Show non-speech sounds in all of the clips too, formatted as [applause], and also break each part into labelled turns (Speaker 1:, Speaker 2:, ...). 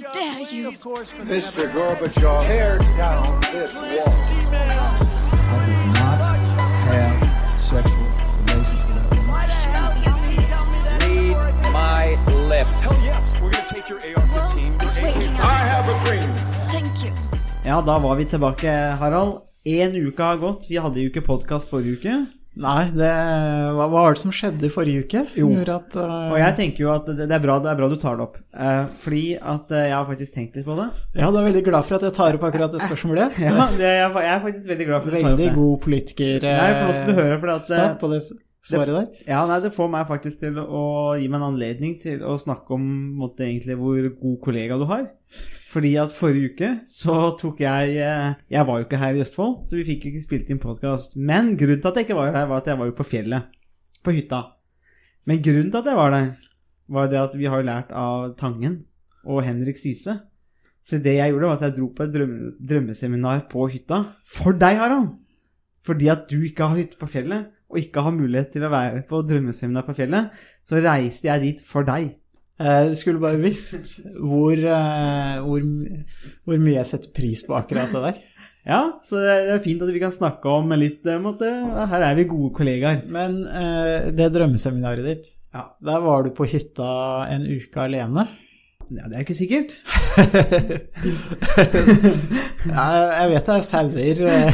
Speaker 1: dare you?
Speaker 2: Mr. Gorbachev, tear down this wall.
Speaker 3: I did not have sexual relations with that woman.
Speaker 2: Read my lips.
Speaker 4: Hell yes, we're gonna take your AR-15.
Speaker 1: Well, it's
Speaker 4: your
Speaker 1: waiting
Speaker 4: AK.
Speaker 2: I have a dream.
Speaker 1: Thank you.
Speaker 5: Ja, da var vi tilbake, Harald. En uke har gått. Vi hadde jo ikke podkast forrige uke.
Speaker 6: Nei, det, hva, hva var det som skjedde i forrige uke? Som
Speaker 5: Jo.
Speaker 6: at uh...
Speaker 5: Og jeg tenker jo at det, det, er bra, det er bra du tar det opp. Uh, fordi at uh, jeg har faktisk tenkt litt på det.
Speaker 6: Ja, du er veldig glad for at jeg tar opp akkurat det spørsmålet? [laughs]
Speaker 5: Ja, det, jeg, er jeg er faktisk veldig glad for at du tar opp det.
Speaker 6: Veldig god politiker.
Speaker 5: Nei, for nå skal du høre, for at,
Speaker 6: på det svaret der.
Speaker 5: Ja, nei, det får meg faktisk til å gi meg en anledning til å snakke om måte, egentlig hvor god kollega du har. Fordi at forrige uke så tok jeg eh, Jeg var jo ikke her i Østfold, så vi fikk jo ikke spilt inn podkast. Men grunnen til at jeg ikke var her, var at jeg var jo på fjellet. På hytta. Men grunnen til at jeg var der, var det at vi har lært av Tangen og Henrik Syse. Så det jeg gjorde, var at jeg dro på et drømme, drømmeseminar på hytta. For deg, Harald! Fordi at du ikke har hytte på fjellet, og ikke har mulighet til å være på drømmeseminar på fjellet, så reiste jeg dit for deg.
Speaker 6: Eh, Du skulle bare visst hvor, eh, hvor, hvor mye jeg setter pris på akkurat det der. [laughs]
Speaker 5: Ja, så det er fint at vi kan snakke om litt om at Her er vi gode kollegaer.
Speaker 6: Men eh, det drømmeseminaret ditt,
Speaker 5: Ja.
Speaker 6: der var du på hytta en uke alene.
Speaker 5: ja, det er ikke sikkert. [laughs]
Speaker 6: Jeg vet det er sauer eh,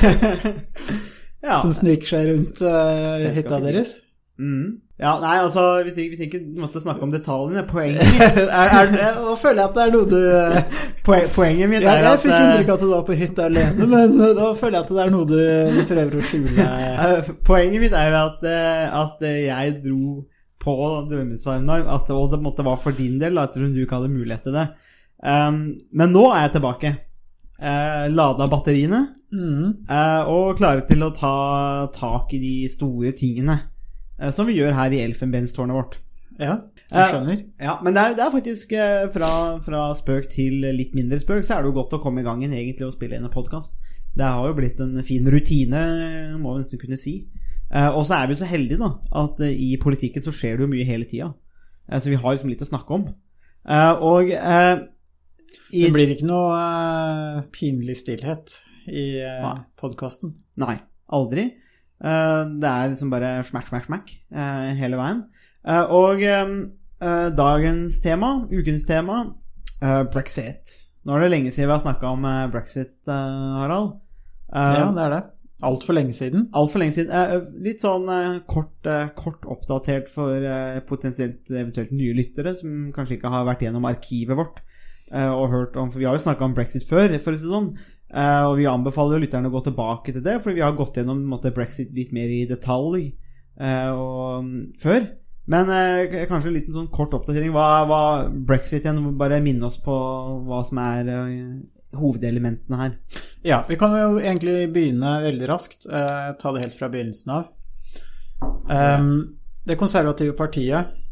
Speaker 6: [laughs]
Speaker 5: Ja.
Speaker 6: som sniker seg rundt
Speaker 5: uh,
Speaker 6: hytta deres.
Speaker 5: Mm. ja, nei, altså, vi trenger, vi trenger ikke snakke om detaljene. Poenget, [laughs]
Speaker 6: er, er, nå føler jeg at det er noe du eh, [laughs]
Speaker 5: poen, poenget mitt er
Speaker 6: jeg fikk
Speaker 5: eh,
Speaker 6: inntrykk av at du var på hytta alene, men nå føler jeg at det er noe du, du prøver å skjule. [laughs]
Speaker 5: Poenget mitt er jo at, at jeg dro på drømmeseminar, og det måtte være for din del, at du ikke hadde mulighet til det. Um, men nå er jeg tilbake. Uh, Lada batteriene,
Speaker 6: Mm.
Speaker 5: eh, og klare til å ta tak i de store tingene. eh, som vi gjør her i elfenbenstårnet vårt.
Speaker 6: Ja, jeg
Speaker 5: Eh,
Speaker 6: skjønner.
Speaker 5: Ja, men det er, det er faktisk eh, fra, fra spøk til litt mindre spøk, så er det jo godt å komme i gang igjen egentlig og spille inn en podkast. Det har jo blitt en fin rutine, må vi nesten kunne si. Eh, og så er vi så heldige, da, at eh, i politikken så skjer det jo mye hele tida. Eh, så vi har liksom litt å snakke om. Eh, og eh, i,
Speaker 6: Det blir ikke noe uh, pinlig stillhet i uh,
Speaker 5: Nei.
Speaker 6: podkasten.
Speaker 5: Nei, aldri. Uh, det er liksom bare smack, smack, smack uh, hele veien. Eh, og eh, eh, dagens tema, ukens tema, eh, brexit. Nå er det lenge siden vi har snakka om eh, brexit, eh, Harald.
Speaker 6: Ja, det er det. Altfor lenge siden.
Speaker 5: Altfor lenge siden. Eh, litt sånn eh, kort, eh, kort oppdatert for eh, potensielt eventuelt nye lyttere som kanskje ikke har vært gjennom arkivet vårt eh, og hørt om For vi har jo snakka om brexit før, for å si det sånn. Eh, og vi anbefaler jo lytterne å gå tilbake til det, for vi har gått gjennom måte, brexit litt mer i detalj eh, og, før. Men eh, kanskje en liten sånn kort oppdatering. Hva, hva brexit igjen? Bare minne oss på hva som er eh, hovedelementene her.
Speaker 6: Ja, vi kan jo egentlig begynne veldig raskt. eh, ta det helt fra begynnelsen av. Um, det konservative partiet eh,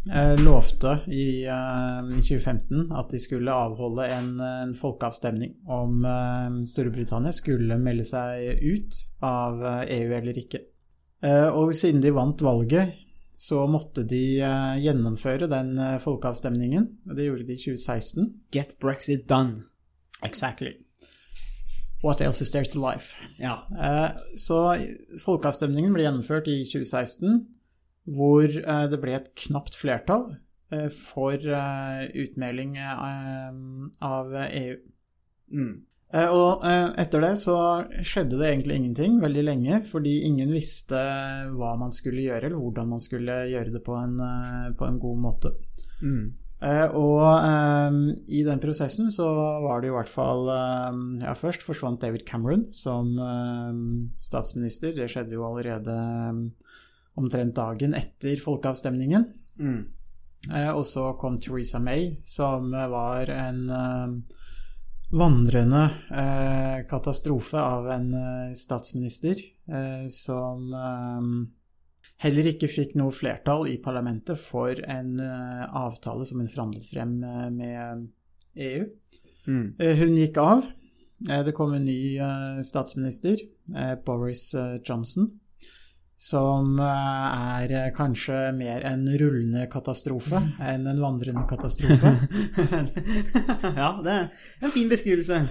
Speaker 6: lovte i, eh, i 2015 at de skulle avholde en, en folkeavstemning om eh, Storbritannia skulle melde seg ut av eh, EU eller ikke. Eh, og siden de vant valget, så måtte de eh, gjennomføre den eh, folkeavstemningen. og Det gjorde de i 2016.
Speaker 5: Get brexit done.
Speaker 6: Exactly. What else is there to life?
Speaker 5: Ja.
Speaker 6: Eh, Så folkeavstemningen ble gjennomført i 2016, hvor eh, det ble et knapt flertall eh, for eh, utmelding av EU.
Speaker 5: Mm.
Speaker 6: Og etter det så skjedde det egentlig ingenting veldig lenge, fordi ingen visste hva man skulle gjøre, eller hvordan man skulle gjøre det på en, på en god måte.
Speaker 5: Mm.
Speaker 6: Eh, og i den prosessen så var det i hvert fall Ja, først forsvant David Cameron som statsminister. Det skjedde jo allerede omtrent dagen etter folkeavstemningen.
Speaker 5: Mm.
Speaker 6: Eh, og så kom Theresa May, som eh, var en eh, vandrende katastrofe av en statsminister eh, som heller ikke fikk noe flertall i parlamentet for en avtale som hun forhandlet frem med EU.
Speaker 5: Mm.
Speaker 6: Eh, hun gikk av. Det kom en ny statsminister, Boris Johnson, som eh, er kanskje mer en rullende katastrofe enn en vandrende katastrofe. [laughs]
Speaker 5: ja, det er en fin beskrivelse.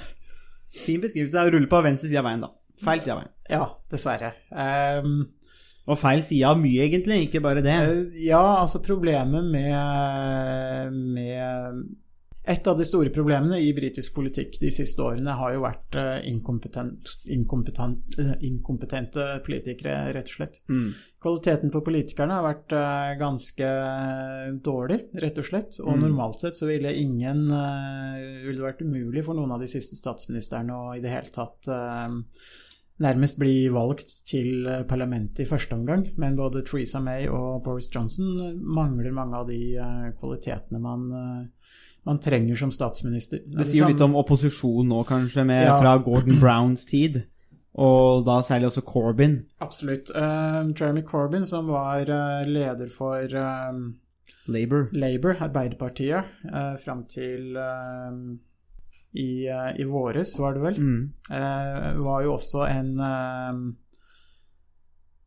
Speaker 5: Fin beskrivelse er å rulle på venstre side av veien, da. Feil side av veien.
Speaker 6: Ja, dessverre. Um,
Speaker 5: Og feil side av mye, egentlig, ikke bare det.
Speaker 6: Eh, Ja, altså problemet med, med Et av de store problemene i britisk politikk de siste årene har jo vært eh, inkompetent, inkompetent, eh, inkompetente politikere, rett og slett.
Speaker 5: Mm.
Speaker 6: Kvaliteten på politikerne har vært eh, ganske dårlig, rett og slett. Og normalt sett så ville ingen ville det vært umulig for noen av de siste statsministrene å i det hele tatt nærmest bli valgt til parlamentet i første omgang, men både Theresa May og Boris Johnson mangler mange av de kvalitetene man, man trenger som statsminister.
Speaker 5: Det sier jo litt om opposisjon nå, kanskje, med,
Speaker 6: Ja.
Speaker 5: fra Gordon Browns tid. Og da særlig også Corbyn.
Speaker 6: Absolutt. Uh, Jeremy Corbyn, som var uh, leder for uh,
Speaker 5: Labour.
Speaker 6: Labour, Arbeiderpartiet, uh, fram til i, i våres, var det vel,
Speaker 5: Mm.
Speaker 6: var jo også en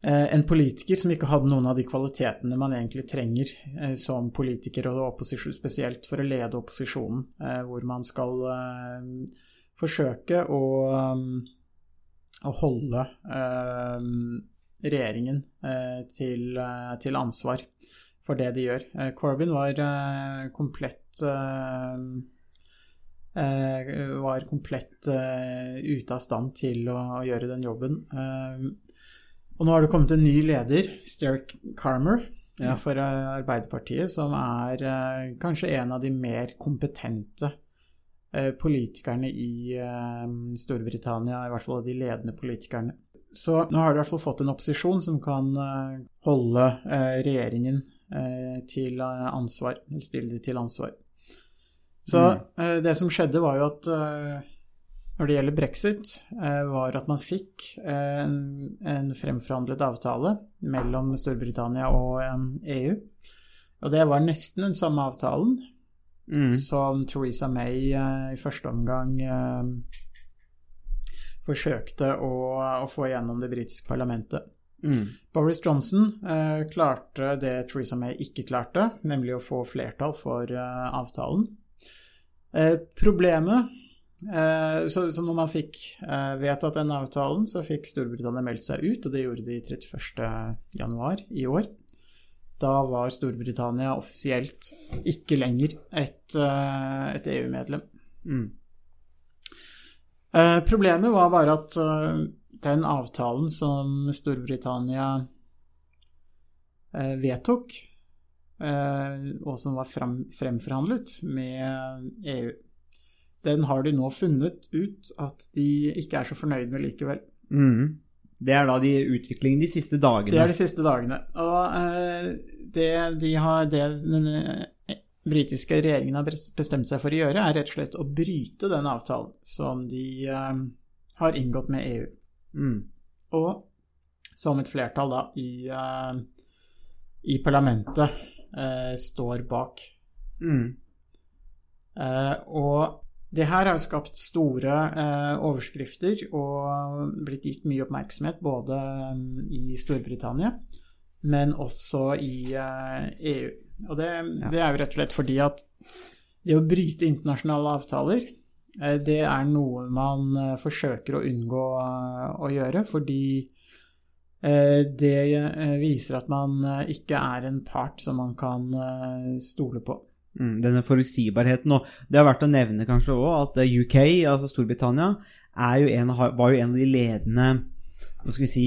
Speaker 6: en politiker som ikke hadde noen av de kvalitetene man egentlig trenger eh, som politiker, og opposisjon, spesielt for å lede opposisjonen, eh, hvor man skal eh, forsøke å, eh, å holde eh, regjeringen eh, til, eh, til ansvar for det de gjør. Eh, Corbyn var eh, komplett eh, eh, var komplett eh, ute av stand til å gjøre den jobben. Eh, og nå har det kommet en ny leder, Sterk Carmer,
Speaker 5: Ja.
Speaker 6: for eh, Arbeiderpartiet, som er eh, kanskje en av de mer kompetente eh, politikerne i eh, Storbritannia, i hvert fall de ledende politikerne. Så nå har de i hvert fall fått en opposisjon som kan eh, holde eh, regjeringen eh, til eh, ansvar, eller stille dem til ansvar. Så eh, det som skjedde, var jo at eh, når det gjelder brexit, eh, var at man fikk eh, en, en fremforhandlet avtale mellom Storbritannia og eh, EU. Og det var nesten den samme avtalen
Speaker 5: Mm.
Speaker 6: som Theresa May i første omgang forsøkte å, å få gjennom det britiske parlamentet.
Speaker 5: Mm.
Speaker 6: Boris Johnson eh, klarte det Theresa May ikke klarte, nemlig å få flertall for avtalen. Eh, problemet så, så når man fikk eh, vedtatt den avtalen, så fikk Storbritannia meldt seg ut, og det gjorde de 31. januar i år. Da var Storbritannia offisielt ikke lenger et, eh, et EU-medlem.
Speaker 5: Mm.
Speaker 6: Eh, problemet var bare at eh, den avtalen som Storbritannia eh, vedtok, eh, og som var frem, fremforhandlet med EU, den har de nå funnet ut at de ikke er så fornøyd med likevel.
Speaker 5: Mm. Det er da de utviklingen de siste dagene.
Speaker 6: Det er de siste dagene. Og eh, det, de har, det den eh, britiske regjeringen har bestemt seg for å gjøre, er rett og slett å bryte den avtalen som de eh, har inngått med EU.
Speaker 5: Mm.
Speaker 6: Og som et flertall da i, eh, i parlamentet står bak.
Speaker 5: Mm.
Speaker 6: Og det her har jo skapt store eh, overskrifter og blitt gitt mye oppmerksomhet både i Storbritannia, men også i eh, EU. Og det, det er jo rett og slett fordi at det å bryte internasjonale avtaler, eh, det er noe man eh, forsøker å unngå eh, å gjøre, fordi eh, det viser at man ikke er en part som man kan stole på.
Speaker 5: Mm, denne forutsigbarheten. Og det er verdt å nevne kanskje òg at eh, UK, altså Storbritannia, jo en, var jo en av de ledende hva skal vi si,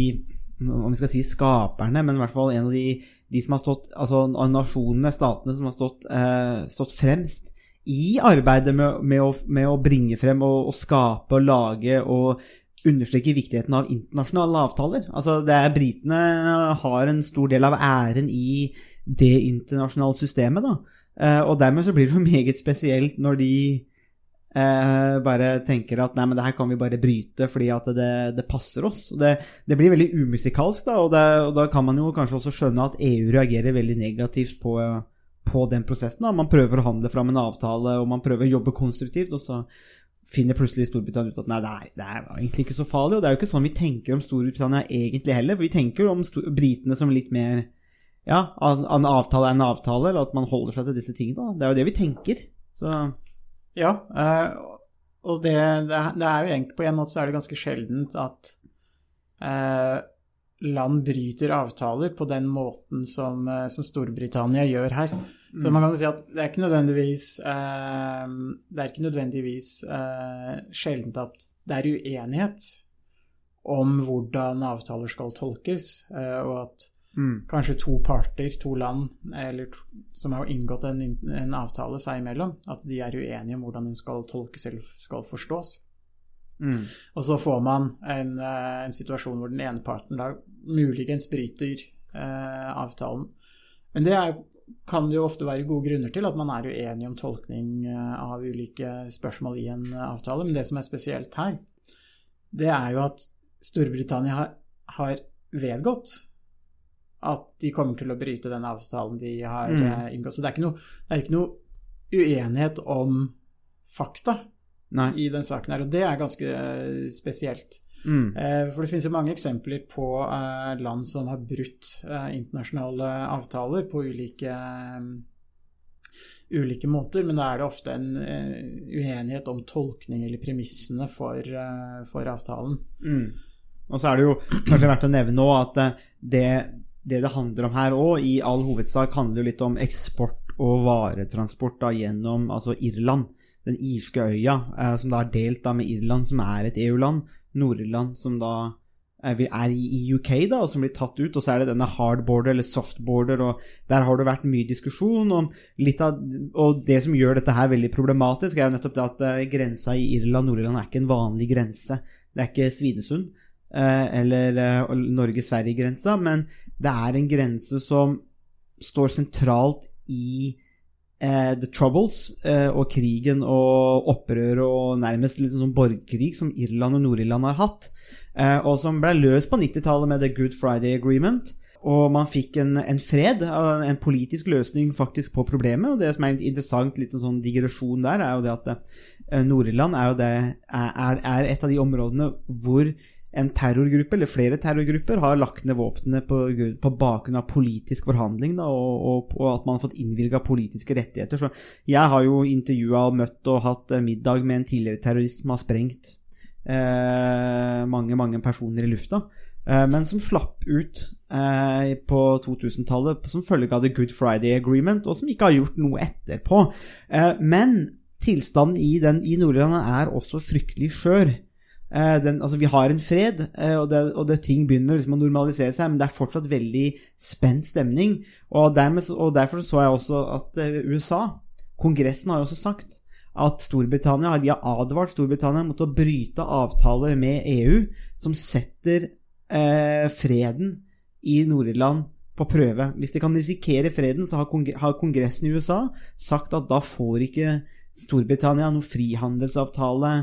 Speaker 5: om vi skal si skaperne, men i hvert fall en av de, de som har stått, altså nasjonene, statene, som har stått, eh, stått fremst i arbeidet med, med, å, med å bringe frem og, og skape og lage og understreke viktigheten av internasjonale avtaler. Altså, det er Britene har en stor del av æren i det internasjonale systemet, da. Eh, og dermed så blir det jo [laughs] meget spesielt når de eh, bare tenker at nei, men det her kan vi bare bryte fordi at det, det passer oss. Og det, det blir veldig umusikalsk, da, og, det, og da kan man jo kanskje også skjønne at EU reagerer veldig negativt på, på den prosessen. da. Man prøver å handle fram en avtale, og man prøver å jobbe konstruktivt, og så finner plutselig Storbritannia ut at nei, er, det er egentlig ikke så farlig. Og det er jo ikke sånn vi tenker om Storbritannia egentlig heller. For vi tenker jo om britene som litt mer Ja, en avtale er en avtale, eller at man holder seg til disse tingene. Det er jo det vi tenker. Så
Speaker 6: Ja, eh, og det, det, er- jo egentlig på en måte så er det ganske sjeldent at eh, land bryter avtaler på den måten som, eh, som Storbritannia gjør her. Så man kan si at det er ikke nødvendigvis eh, Det er ikke nødvendigvis eh, sjeldent at det er uenighet om hvordan avtaler skal tolkes, eh, og at
Speaker 5: mm,
Speaker 6: kanskje to parter, to land, eller som har inngått en, en avtale seg imellom, at de er uenige om hvordan den skal tolkes eller skal forstås.
Speaker 5: mm,
Speaker 6: Og så får man en, eh, en situasjon hvor den ene parten da muligens bryter eh, avtalen. Men det er, kan jo ofte være gode grunner til at man er uenig om tolkning eh, av ulike spørsmål i en avtale. Men det som er spesielt her, det er jo at Storbritannia har, har vedgått at de kommer til å bryte den avtalen de har
Speaker 5: Mm.
Speaker 6: eh, inngått. Så det er ikke noe, det er ikke noe uenighet om fakta
Speaker 5: nei.
Speaker 6: i den saken her, og det er ganske eh, spesielt.
Speaker 5: Mm,
Speaker 6: Eh, For det finnes jo mange eksempler på land som har brutt internasjonale avtaler på ulike, ulike måter, men da er det ofte en uenighet om tolkning eller premissene for, for avtalen.
Speaker 5: mm. Og så er det jo kanskje verdt å nevne nå at det det det handler om her òg, i all hovedsak, handler jo litt om eksport og varetransport da, gjennom altså Irland. Den irske øya, eh, som da er delt da med Irland, som er et EU-land. Nord-Irland, som da vi- er i UK, da, og som blir tatt ut. Og så er det denne hard border, eller soft border, og der har det vært mye diskusjon. Og, av, og det som gjør dette her veldig problematisk, er jo nettopp det at eh, grensa i Irland-Nord-Irland er ikke en vanlig grense. Det er ikke Svinesund eh, eller eh, Norge-Sverige-grensa, men det er en grense som står sentralt i eh, The Troubles eh, og krigen og opprør og nærmest litt sånn borgerkrig som Irland og Nord-Irland har hatt, eh, og som ble løst på 90-tallet med The Good Friday Agreement. Og man fikk en, en fred, eh, en politisk løsning faktisk på problemet. Og det som er en interessant, liten sånn digresjon der, er jo det at eh, Nord-Irland er er, er et av de områdene hvor en terrorgruppe, eller flere terrorgrupper, har lagt ned våpnene på, på bakgrunn av politisk forhandling, da, og, og, og at man har fått innvilga politiske rettigheter. Så jeg har jo intervjua og møtt og hatt middag med en tidligere terrorist som har sprengt eh, mange, mange personer i lufta, eh, men som slapp ut eh, på 2000-tallet som følge av The Good Friday Agreement, og som ikke har gjort noe etterpå. Eh, men tilstanden i, den, i Nord-Irland er også fryktelig skjør. Eh, den, altså vi har en fred, eh, og, det, og det, ting begynner liksom å normalisere seg, men det er fortsatt veldig spent stemning. Og, dermed, og derfor så jeg også at eh, USA, Kongressen har jo også sagt at Storbritannia de har advart Storbritannia mot å bryte avtaler med EU som setter eh, freden i Nord-Irland på prøve. Hvis de kan risikere freden, så har, kong har Kongressen i USA sagt at da får ikke Storbritannia noen frihandelsavtale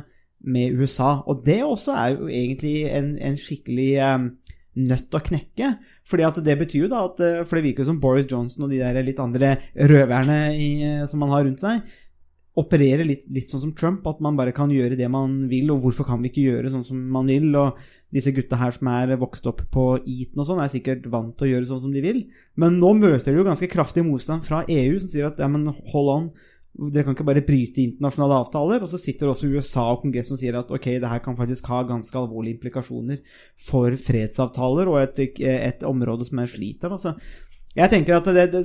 Speaker 5: med USA. Og det også er jo egentlig en, en skikkelig um, nødt å knekke. Fordi at det betyr jo da at eh, For det virker jo som Boris Johnson og de der litt andre røverne i, eh, som man har rundt seg, opererer litt, litt sånn som Trump, at man bare kan gjøre det man vil, og hvorfor kan vi ikke gjøre sånn som man vil? Og disse gutta her som er vokst opp på Eton og sånn, er sikkert vant til å gjøre sånn som de vil. Men nå møter de jo ganske kraftig motstand fra EU, som sier at ja, men hold on, dere kan ikke bare bryte internasjonale avtaler. Og så sitter også USA og Kongressen og sier at ok, det her kan faktisk ha ganske alvorlige implikasjoner for fredsavtaler og et, et område som er sliter. Altså. Jeg tenker at det, det,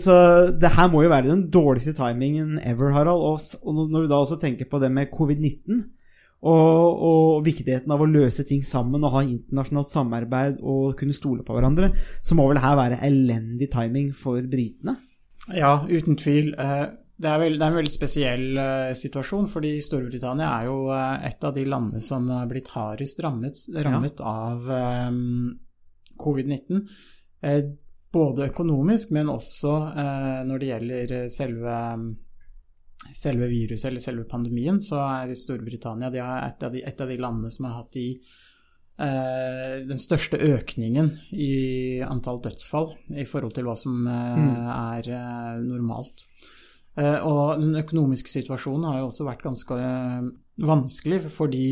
Speaker 5: det her må jo være den dårligste timingen ever, Harald. Og, og når du da også tenker på det med covid-19 og, og viktigheten av å løse ting sammen og ha internasjonalt samarbeid og kunne stole på hverandre, så må vel her være elendig timing for britene?
Speaker 6: Ja, uten tvil. Eh, Det er, vel, det er en veldig spesiell uh, situasjon, fordi Storbritannia er jo uh, et av de landene som har blitt hardest rammet, rammet av um, covid-19. Uh, både økonomisk, men også når det gjelder selve, selve viruset eller selve pandemien, så er Storbritannia de er et, av de, et av de landene som har hatt de den største økningen i antall dødsfall i forhold til hva som mm. er normalt. Eh, og den økonomiske situasjonen har jo også vært ganske, vanskelig fordi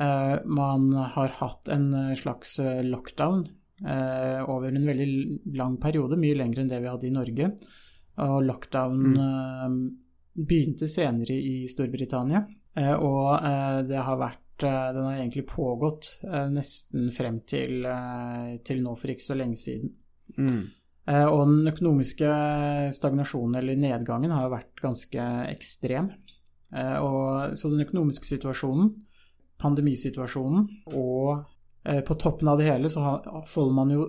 Speaker 6: eh, man har hatt en eh, slags eh, lockdown eh, over en veldig lang periode, mye lenger enn det vi hadde i Norge. Og lockdown mm. begynte senere i Storbritannia, eh, og eh, det har vært eh, den har egentlig pågått eh, nesten frem til, eh, til nå for ikke så lenge siden.
Speaker 5: Mm.
Speaker 6: Eh, Og den økonomiske stagnasjonen, eller nedgangen, har jo vært ganske ekstrem. Eh, Og, så den økonomiske situasjonen, pandemisituasjonen, og eh, på toppen av det hele så holder man jo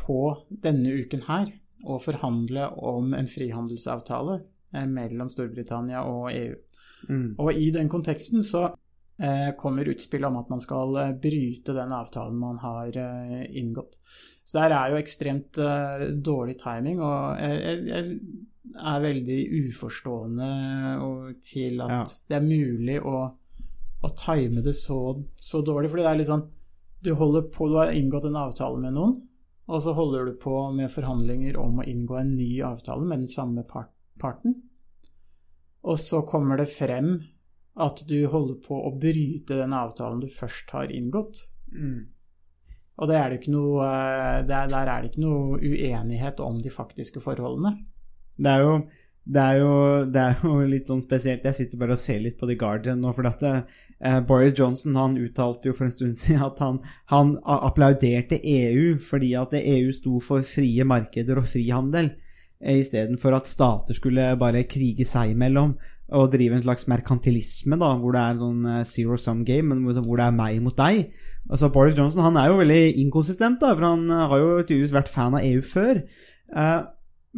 Speaker 6: på denne uken her å forhandle om en frihandelsavtale mellom Storbritannia og EU.
Speaker 5: Mm.
Speaker 6: Og i den konteksten så eh, kommer utspillet om at man skal bryte den avtalen man har inngått. Så der er jo ekstremt uh, dårlig timing, og jeg, jeg, er veldig uforstående til at
Speaker 5: Ja.
Speaker 6: det er mulig å, å time det så, så dårlig. Fordi det er litt sånn du, på, du har inngått en avtale med noen, og så holder du på med forhandlinger om å inngå en ny avtale med den samme part, parten. Og så kommer det frem at du holder på å bryte den avtalen du først har inngått.
Speaker 5: Mm.
Speaker 6: Og det er det noe, eh, der, der er det ikke noe uenighet om de faktiske forholdene.
Speaker 5: Det er jo det er, jo, det er jo litt sånn spesielt. Jeg sitter bare og ser litt på The Guardian nå. For at eh, Boris Johnson han uttalte jo for en stund siden at han, han applauderte EU fordi at EU sto for frie markeder og frihandel, eh, istedenfor at stater skulle bare krige seg imellom og drive en slags merkantilisme, da, hvor det er sånn eh, zero sum game, men hvor det er meg mot deg. Altså Boris Johnson han er jo veldig inkonsistent, da, for han eh, har jo tydeligvis vært fan av EU før. Eh,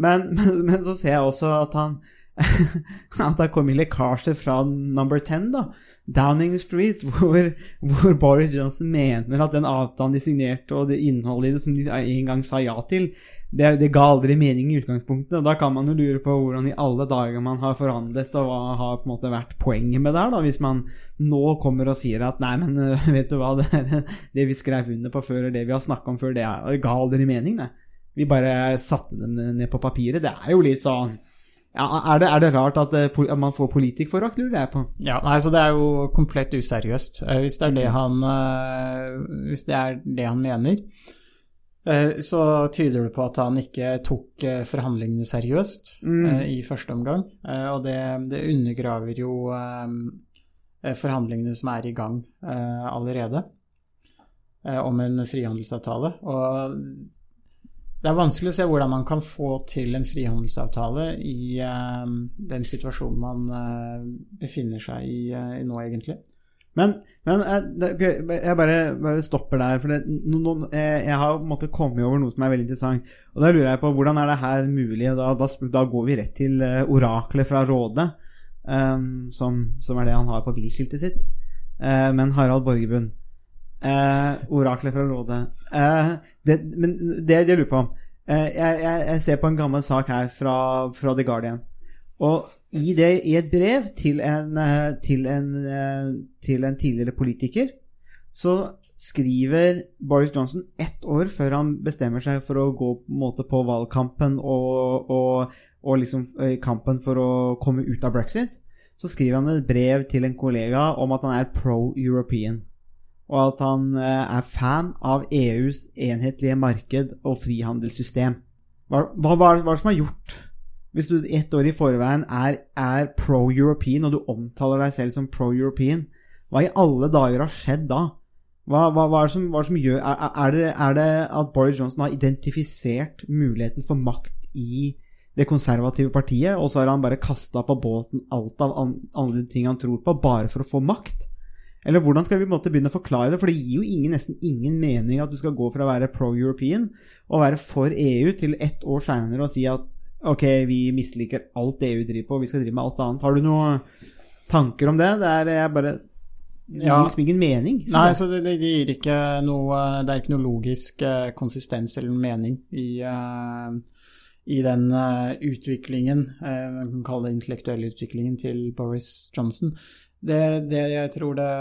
Speaker 5: men, [laughs] men, men så ser jeg også at han [laughs] At det kom inn lekkasjer fra number 10, da. Downing Street, [laughs] hvor, hvor Boris Johnson mener at den avtalen de signerte, og det innholdet i det som de en gang sa ja til, det, det ga aldri mening i utgangspunktet. Og da kan man jo lure på hvordan i alle dager man har forhandlet, og hva har på en måte vært poenget med det her, da, hvis man nå kommer og sier at nei, men [laughs] vet du hva, det, er- [laughs] det vi skrev under på før, og det vi har snakka om før, det, er, det ga aldri mening, det. Vi bare satte dem ned på papiret. Det er jo litt sånn ja, er, det, er det rart at, eh, at man får politikerforakt, lurer jeg på?
Speaker 6: Ja, nei, så det er jo komplett useriøst, eh, hvis det er det han, eh, hvis det er det han mener. Så tyder det på at han ikke tok forhandlingene seriøst
Speaker 5: Mm.
Speaker 6: i første omgang. Og det, det undergraver jo forhandlingene som er i gang allerede, om en frihandelsavtale. Og det er vanskelig å se hvordan man kan få til en frihandelsavtale i uh, den situasjonen man uh, befinner seg i, eh, nå, egentlig.
Speaker 5: Men, men eh, jeg bare, bare stopper der, for det, no, no, jeg har på en måte kommet over noe som er veldig interessant. Og da lurer jeg på hvordan er det her mulig? Og da, da, da går vi rett til oraklet fra Råde, um, som, som er det han har på bilskiltet sitt. Men Harald Borgerbund, eh, oraklet fra Råde eh, det, Men det jeg lurer på eh, jeg, jeg, ser på en gammel sak her fra, fra The Guardian. Og i, det, i et brev til en, eh, til, en, eh, til en tidligere politiker, så skriver Boris Johnson ett år før han bestemmer seg for å gå på, måte på valgkampen og, og, og liksom kampen for å komme ut av brexit, så skriver han et brev til en kollega om at han er pro-European. Og at han eh, er fan av EUs enhetlige marked og frihandelssystem. Hva, hva, hva er det som har gjort hvis du ett år i forveien er, er pro-European, og du omtaler deg selv som pro-European, hva i alle dager har skjedd da? Hva, hva, hva, er det som, hva er det som gjør er, er, det, er det at Boris Johnson har identifisert muligheten for makt i det konservative partiet, og så har han bare kasta på båten alt av an, andre ting han tror på, bare for å få makt? Eller hvordan skal vi begynne å forklare det? For det gir jo ingen, nesten ingen mening at du skal gå fra å være pro-European og være for EU til ett år seinere og si at ok, vi misliker alt EU driver på, vi skal drive med alt annet. Har du noen tanker om det? Det er bare Det gir liksom ingen mening. Så
Speaker 6: Nei,
Speaker 5: jeg.
Speaker 6: så det, det gir ikke noe Det er ikke noe logisk eh, konsistens eller mening i, eh, i den eh, utviklingen, man kan kalle det intellektuelle utviklingen til Boris Johnson. Det, det jeg tror det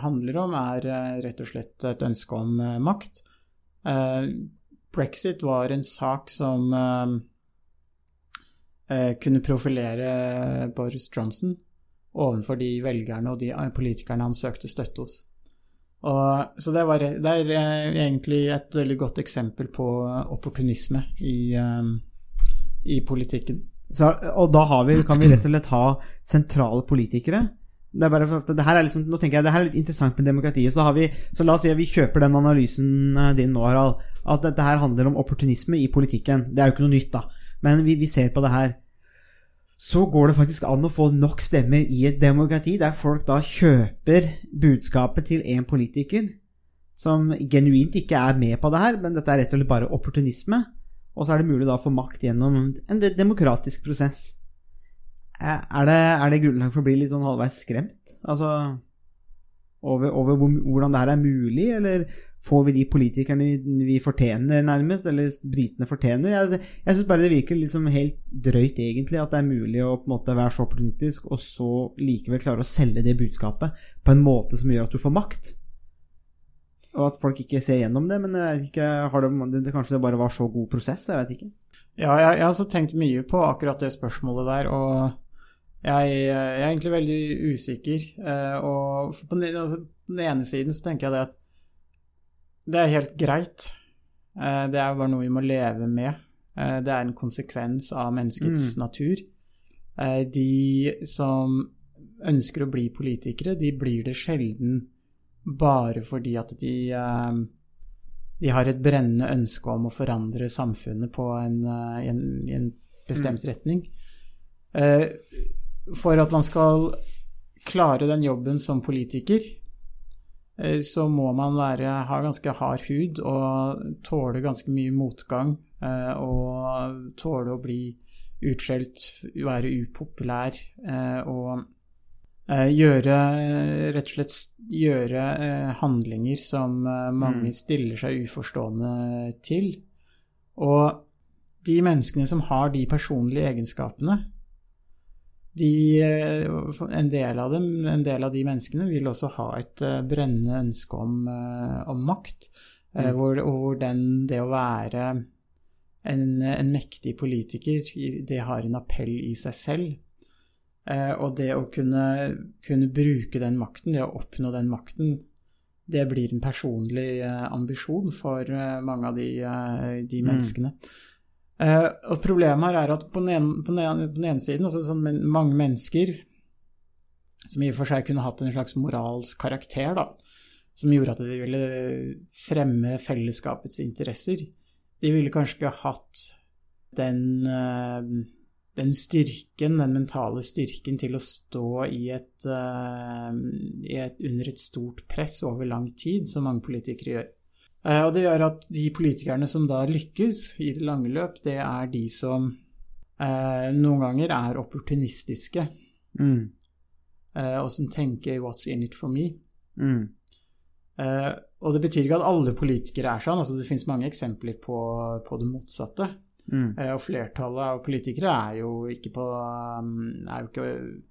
Speaker 6: handler om, er eh, rett og slett et ønske om eh, makt. Eh, Brexit var en sak som kunne profilere Boris Johnson. overfor de velgerne og de politikerne han søkte støtte hos. Og, så det, var, det er egentlig et veldig godt eksempel på opportunisme i, i politikken.
Speaker 5: Så, og da vi, kan vi rett og slett ha sentrale politikere. Det er bare for, det her er liksom, nå tenker jeg det her er litt interessant med demokratiet. Så, vi, så la oss si at vi kjøper den analysen eh, din nå, Harald. At dette her handler om opportunisme i politikken. Det er jo ikke noe nytt, da. Men vi, vi ser på det her. Så går det faktisk an å få nok stemmer i et demokrati der folk da kjøper budskapet til en politiker som genuint ikke er med på det her, men dette er rett og slett bare opportunisme. Og så er det mulig da å få makt gjennom en demokratisk prosess. Er det, er det grunnlag for å bli litt sånn halvveis skremt? Altså over, over hvordan det her er mulig, eller får vi de politikerne vi, vi fortjener, nærmest, eller britene fortjener? Jeg, jeg syns bare det virker liksom helt drøyt, egentlig, at det er mulig å på en måte være så opportunistisk, og så likevel klare å selge det budskapet på en måte som gjør at du får makt. Og at folk ikke ser gjennom det, men jeg vet ikke, har det, det, kanskje det bare var så god prosess? Jeg vet ikke.
Speaker 6: Ja, jeg, jeg har også tenkt mye på akkurat det spørsmålet der, og jeg, jeg er egentlig veldig usikker. eh, Og på den, altså, på den ene siden så tenker jeg det at det er helt greit. Eh, Det er bare noe vi må leve med. Eh, Det er en konsekvens av menneskets natur. Eh, De som ønsker å bli politikere, de blir det sjelden bare fordi at de eh, de har et brennende ønske om å forandre samfunnet på en, eh, en, en bestemt retning. Eh, For at man skal klare den jobben som politiker, eh, så må man være, ha ganske hard hud og tåle ganske mye motgang. eh, Og tåle å bli utskjelt, være upopulær eh, og gjøre rett og slett gjøre handlinger som mange stiller seg uforstående til. Og de menneskene som har de personlige egenskapene, de, eh, en, del av dem, en del av de menneskene vil også ha et eh, brennende ønske om, eh, om makt. Mm. Hvor, hvor den, det å være en, en mektig politiker, det har en appell i seg selv. Og det å kunne, kunne bruke den makten, det å oppnå den makten, det blir en personlig ambisjon for mange av de, de menneskene. Eh, og problemet her er at på den ene, på den ene, på den ene siden, altså sånn mange mennesker som i og for seg kunne hatt en slags moralsk karakter, da, som gjorde at de ville fremme fellesskapets interesser, de ville kanskje ikke hatt den, eh, den styrken, den mentale styrken til å stå i et, eh, i et, under et stort press over lang tid, som mange politikere gjør. Eh, Og det gjør at de politikerne som da lykkes i det lange løp, det er de som eh, noen ganger er opportunistiske,
Speaker 5: Mm.
Speaker 6: eh, og som tenker 'what's in it for me'.
Speaker 5: Mm.
Speaker 6: Eh, og det betyr ikke at alle politikere er sånn, altså det finnes mange eksempler på, på det motsatte.
Speaker 5: Mm.
Speaker 6: Eh, og flertallet av politikere er jo ikke på um, er jo ikke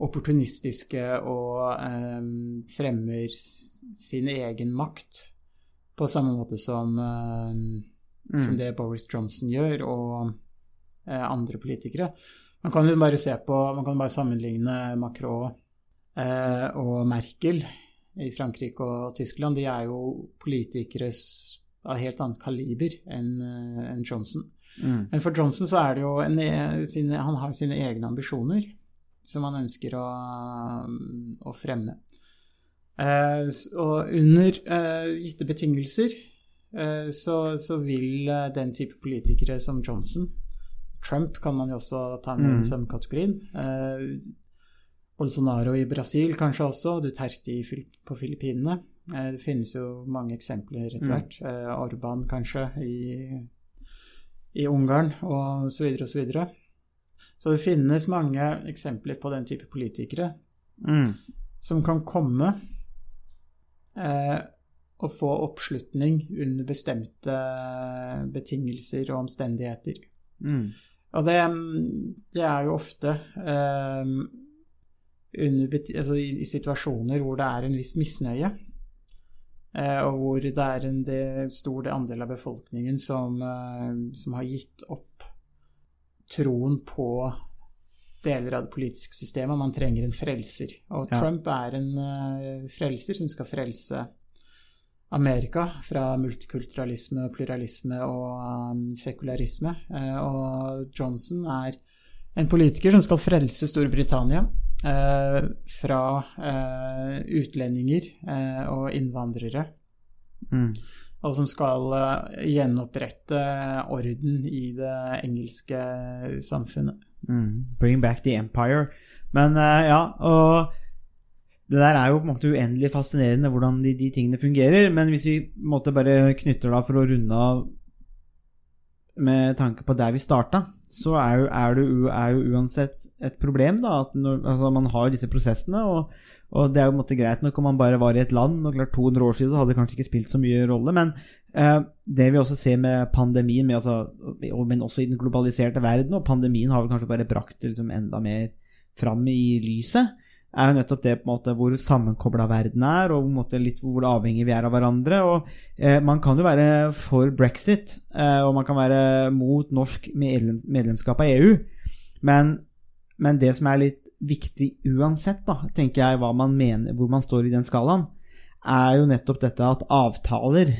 Speaker 6: opportunistiske og um, fremmer sin egen makt på samme måte som, mm. som det Boris Johnson gjør, og eh, andre politikere. Man kan jo bare se på Man kan bare sammenligne Macron eh, og Merkel i Frankrike og Tyskland. De er jo politikere av helt annet kaliber enn eh, Johnson.
Speaker 5: Mm.
Speaker 6: Men for Johnson så er det jo en, Han har sine egne ambisjoner som han ønsker å, å fremme. Eh, og under eh, gitte betingelser eh, så, så vil den type politikere som Johnson Trump kan man jo også ta med
Speaker 5: Mm.
Speaker 6: i samme kategorien. Eh, Bolsonaro i Brasil kanskje også, Duterte i, på Filippinene. Eh, det finnes jo mange eksempler etter
Speaker 5: og
Speaker 6: hvert. Eh, Orban kanskje i, i Ungarn, og så videre og så videre. Så det finnes mange eksempler på den type politikere
Speaker 5: Mm.
Speaker 6: som kan komme eh, og få oppslutning under bestemte betingelser og omstendigheter.
Speaker 5: Mm.
Speaker 6: Og det, det er jo ofte eh, under, altså i, i situasjoner hvor det er en viss misnøye, eh, og hvor det er en del, stor andel av befolkningen som, eh, som har gitt opp troen på deler av det politiske systemet, og man trenger en frelser. Og
Speaker 5: Ja.
Speaker 6: Trump er en uh, frelser som skal frelse Amerika fra multikulturalisme, pluralisme og um, sekularisme. Uh, og Johnson er en politiker som skal frelse Storbritannia eh, fra eh, utlendinger eh, og innvandrere.
Speaker 5: Mm.
Speaker 6: Og som skal gjenopprette orden i det engelske samfunnet.
Speaker 5: Mm. Bring back the empire. Men eh, ja, og det der er jo på en måte uendelig fascinerende hvordan de, de tingene fungerer. Men hvis vi måte bare knytter da for å runde av med tanke på der vi starta, så er jo, er det er jo uansett et problem da, at når, altså man har disse prosessene. og og det er jo på en måte greit nok om man bare var i et land, og klart 200 år siden hadde det kanskje ikke spilt så mye rolle, men det vi også ser med pandemien, med, altså, men også i den globaliserte verden, og pandemien har vel kanskje bare brakt det liksom enda mer fram i lyset, er jo nettopp det på en måte hvor sammenkobla verden er, og litt hvor avhengig vi er av hverandre. og eh, Man kan jo være for brexit, eh, og man kan være mot norsk medlem, medlemskap av EU, men, men det som er litt viktig uansett, da, tenker jeg hva man mener, hvor man står i den skalaen, er jo nettopp dette at avtaler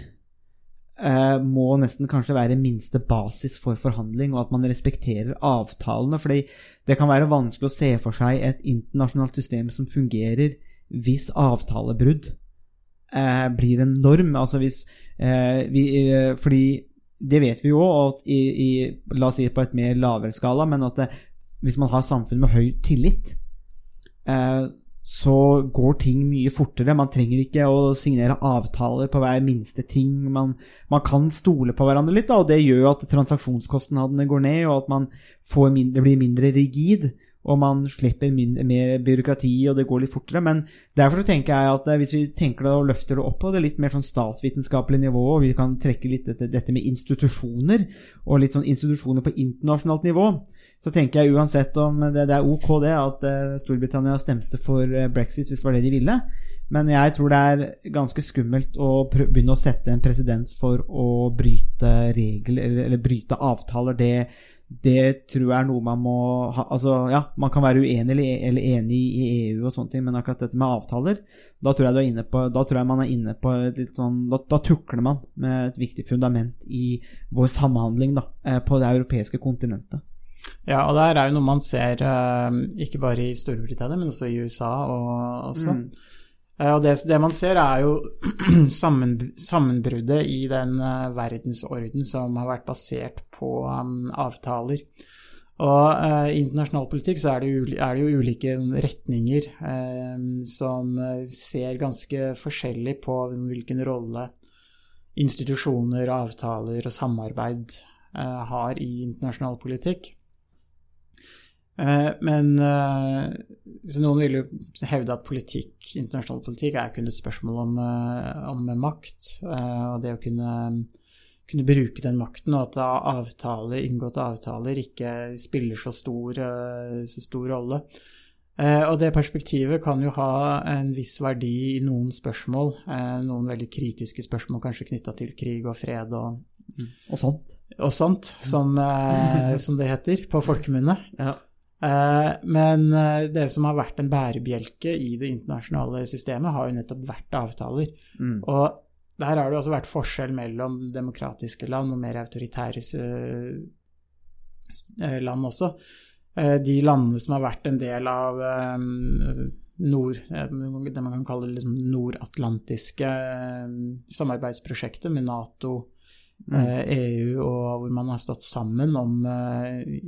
Speaker 5: eh, må nesten kanskje være minste basis for forhandling, og at man respekterer avtalene. fordi det kan være vanskelig å se for seg et internasjonalt system som fungerer hvis avtalebrudd eh, blir en norm. Altså hvis eh, vi, eh, Fordi det vet vi jo at i, i La oss si på et mer lavere skala, men at det, hvis man har samfunn med høy tillit, eh, så går ting mye fortere. Man trenger ikke å signere avtaler på hver minste ting. Man, man kan stole på hverandre litt, da, og det gjør at transaksjonskostnadene går ned, og at man mindre, det blir mindre rigid. Og man slipper mindre, mer byråkrati, og det går litt fortere. Men derfor tenker jeg at eh, hvis vi tenker det og løfter det opp på det litt mer sånn statsvitenskapelig nivå, og vi kan trekke litt dette, dette med institusjoner, og litt sånn institusjoner på internasjonalt nivå, så tenker jeg uansett om det, det er ok det at eh, Storbritannia stemte for eh, brexit hvis det var det de ville, men jeg tror det er ganske skummelt å begynne å sette en presedens for å bryte regler, eller, eller bryte avtaler. Det, det tror jeg er noe man må ha Altså, ja, man kan være uenig eller, eller enig i EU og sånne ting, men akkurat dette med avtaler, da tror jeg, på, da tror jeg man er inne på litt sånn da, da tukler man med et viktig fundament i vår samhandling da, eh, på det europeiske kontinentet.
Speaker 6: Ja, og det her er jo noe man ser eh, ikke bare i Storbritannia, men også i USA og også. Mm. og det, det man ser, er jo [clears throat] sammen, sammenbruddet i den eh, verdensorden som har vært basert på um, avtaler. Og uh, i internasjonal politikk så er det, jo, er det jo ulike retninger eh, som eh, ser ganske forskjellig på hvilken rolle institusjoner, avtaler og samarbeid uh, har i internasjonal politikk. Eh, Men eh, så noen vil jo hevde at politikk, internasjonal politikk er kun et spørsmål om, eh, om makt, og det å kunne, kunne bruke den makten, og at avtaler, inngåtte avtaler ikke spiller så stor, så stor rolle. Og det perspektivet kan jo ha en viss verdi i noen spørsmål, noen veldig kritiske spørsmål kanskje knytta til krig og fred og,
Speaker 5: Og sånt.
Speaker 6: og sånt, som, som det heter på folkemunne.
Speaker 5: Ja.
Speaker 6: Eh, Men eh, det som har vært en bærebjelke i det internasjonale systemet, har jo nettopp vært avtaler.
Speaker 5: Mm.
Speaker 6: Og der har det også vært forskjell mellom demokratiske land og mer autoritære eh, land også. De landene som har vært en del av nord, det man kan kalle liksom nordatlantiske samarbeidsprosjektet med Nato, EU, og hvor man har stått sammen om, eh,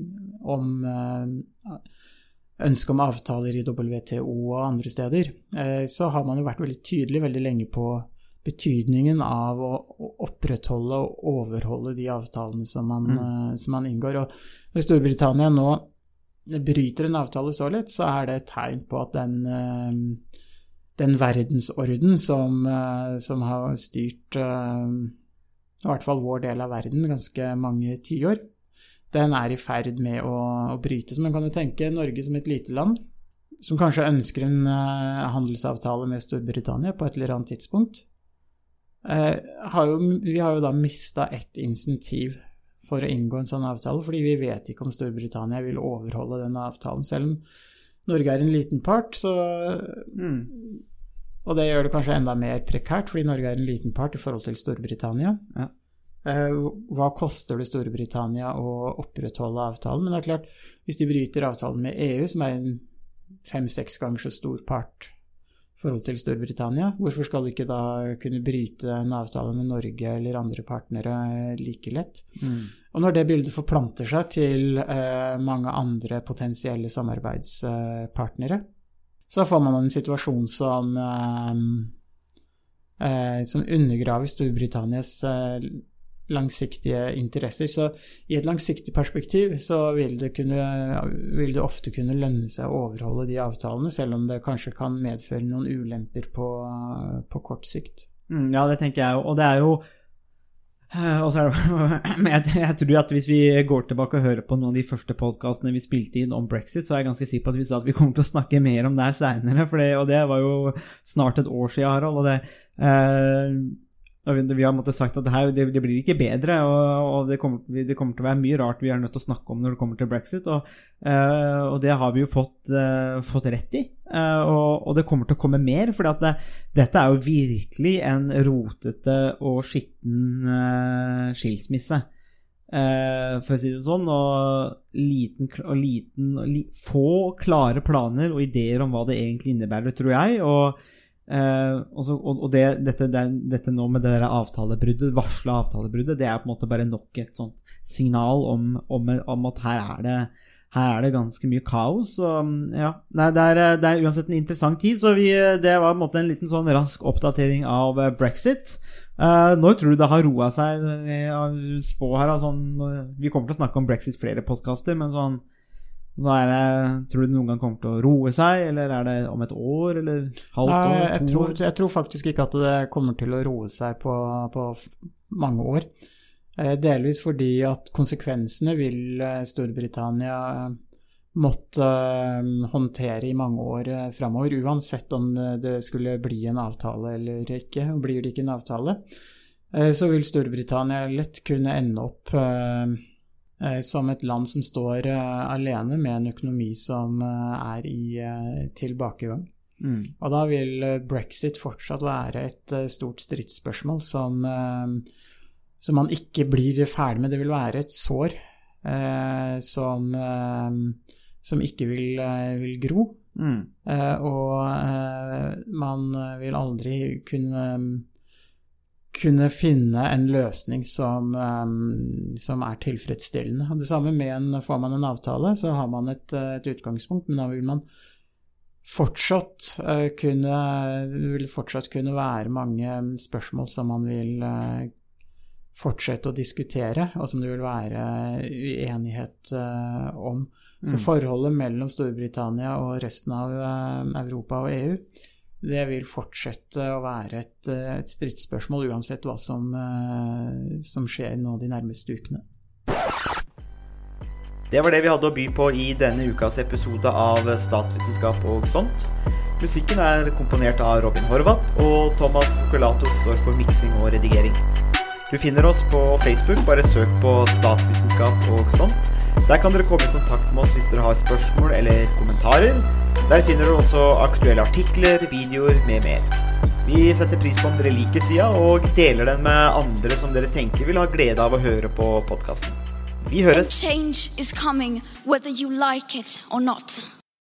Speaker 6: om eh, ønske om avtaler i WTO og andre steder, eh, så har man jo vært veldig tydelig veldig lenge på betydningen av å opprettholde og overholde de avtalene som man, mm. som man inngår. Og når Storbritannia nå bryter en avtale så litt, så er det et tegn på at den, eh, den verdensorden som, eh, som har styrt eh, i hvert fall vår del av verden ganske mange tiår, den er i ferd med å, å brytes. Men kan du tenke Norge som et lite land, som kanskje ønsker en uh, handelsavtale med Storbritannia på et eller annet tidspunkt, Uh, har jo, vi har jo da mista ett insentiv for å inngå en sånn avtale, fordi vi vet ikke om Storbritannia vil overholde den avtalen. Selv om Norge er en liten part, så Og det gjør det kanskje enda mer prekært, fordi Norge er en liten part i forhold til Storbritannia.
Speaker 5: Ja.
Speaker 6: Eh, Hva koster det Storbritannia å opprettholde avtalen? Men det er klart, hvis de bryter avtalen med EU, som er en fem-seks ganger så stor part i forhold til Storbritannia, hvorfor skal de ikke da kunne bryte en avtale med Norge eller andre partnere like lett? Og når det bildet forplanter seg til eh, mange andre potensielle samarbeidspartnere, så får man en situasjon som eh, eh, som undergraver Storbritannias eh, langsiktige interesser. Så i et langsiktig perspektiv så vil det, kunne, vil det ofte kunne lønne seg å overholde de avtalene, selv om det kanskje kan medføre noen ulemper på, på kort sikt.
Speaker 5: Mm, ja, det tenker jeg jo. Og det er jo og så er det, [laughs] Men jeg, jeg tror at hvis vi går tilbake og hører på noen av de første podkastene vi spilte inn om brexit, så er jeg ganske sikker på at vi sa at vi kommer til å snakke mer om det her seinere. Og det var jo snart et år siden, Harald. Og det, eh, vi, har måttet sagt at det, her, det, det blir ikke bedre, og, og det, kommer, det, kommer, til å være mye rart vi er nødt til å snakke om når det kommer til brexit. Og, eh, og det har vi jo fått, eh, fått rett i. Eh, og, og, det kommer til å komme mer, for dette er jo virkelig en rotete og skitten skilsmisse. For å si det sånn. Og, liten, og liten få klare planer og ideer om hva det egentlig innebærer, tror jeg. og Uh, og, så, og, og det, dette, det, dette, nå med det avtalebruddet, varsla avtalebruddet, det er på en måte bare nok et sånt signal om, om, om at her er, det, her er det ganske mye kaos. Og, ja, Nei, det, er, det, er, uansett en interessant tid, så vi, det var på en måte en liten sånn rask oppdatering av brexit. Uh, når tror du det har roa seg? Spå her, altså, vi kommer til å snakke om brexit flere podkaster, men sånn det, tror du det noen gang kommer til å roe seg, eller er det om et år, eller halvt år?
Speaker 6: Nei, jeg, tror, jeg tror faktisk ikke at det kommer til å roe seg på, på mange år. Eh, delvis fordi at konsekvensene vil eh, Storbritannia eh, måtte håndtere i mange år framover, uansett om det skulle bli en avtale eller ikke. Blir det ikke en avtale, så vil Storbritannia lett kunne ende opp som et land som står eh, alene med en økonomi som eh, er i tilbakegang. Mm. Og da vil brexit fortsatt være et stort stridsspørsmål som, som man ikke blir ferdig med. Det vil være et sår eh, som, eh, som ikke vil, vil gro. Mm. Eh, og man vil aldri kunne kunne finne en løsning som, um, som er tilfredsstillende. Det samme med en, får man en avtale, så har man et, et utgangspunkt, men da vil man fortsatt uh, kunne vil fortsatt kunne være mange spørsmål som man vil uh, fortsette å diskutere, og som det vil være uenighet om. Så mm. forholdet mellom Storbritannia og resten av Europa og EU det vil fortsette å være et, eh, et stridsspørsmål uansett hva som, eh, som, skjer nå de nærmeste ukene.
Speaker 5: Det var det vi hadde å by på i denne ukas episode av Statsvitenskap og sånt. Musikken er komponert av Robin Horvath, og Thomas Colato står for miksing og redigering. Du finner oss på Facebook, bare søk på Statsvitenskap og sånt. Der kan dere komme i kontakt med oss hvis dere har spørsmål eller kommentarer. Der finner du også aktuelle artikler, videoer med mer. Vi setter pris på om dere liker sida, og deler den med andre som dere tenker vil ha glede av å høre på podkasten. Vi høres.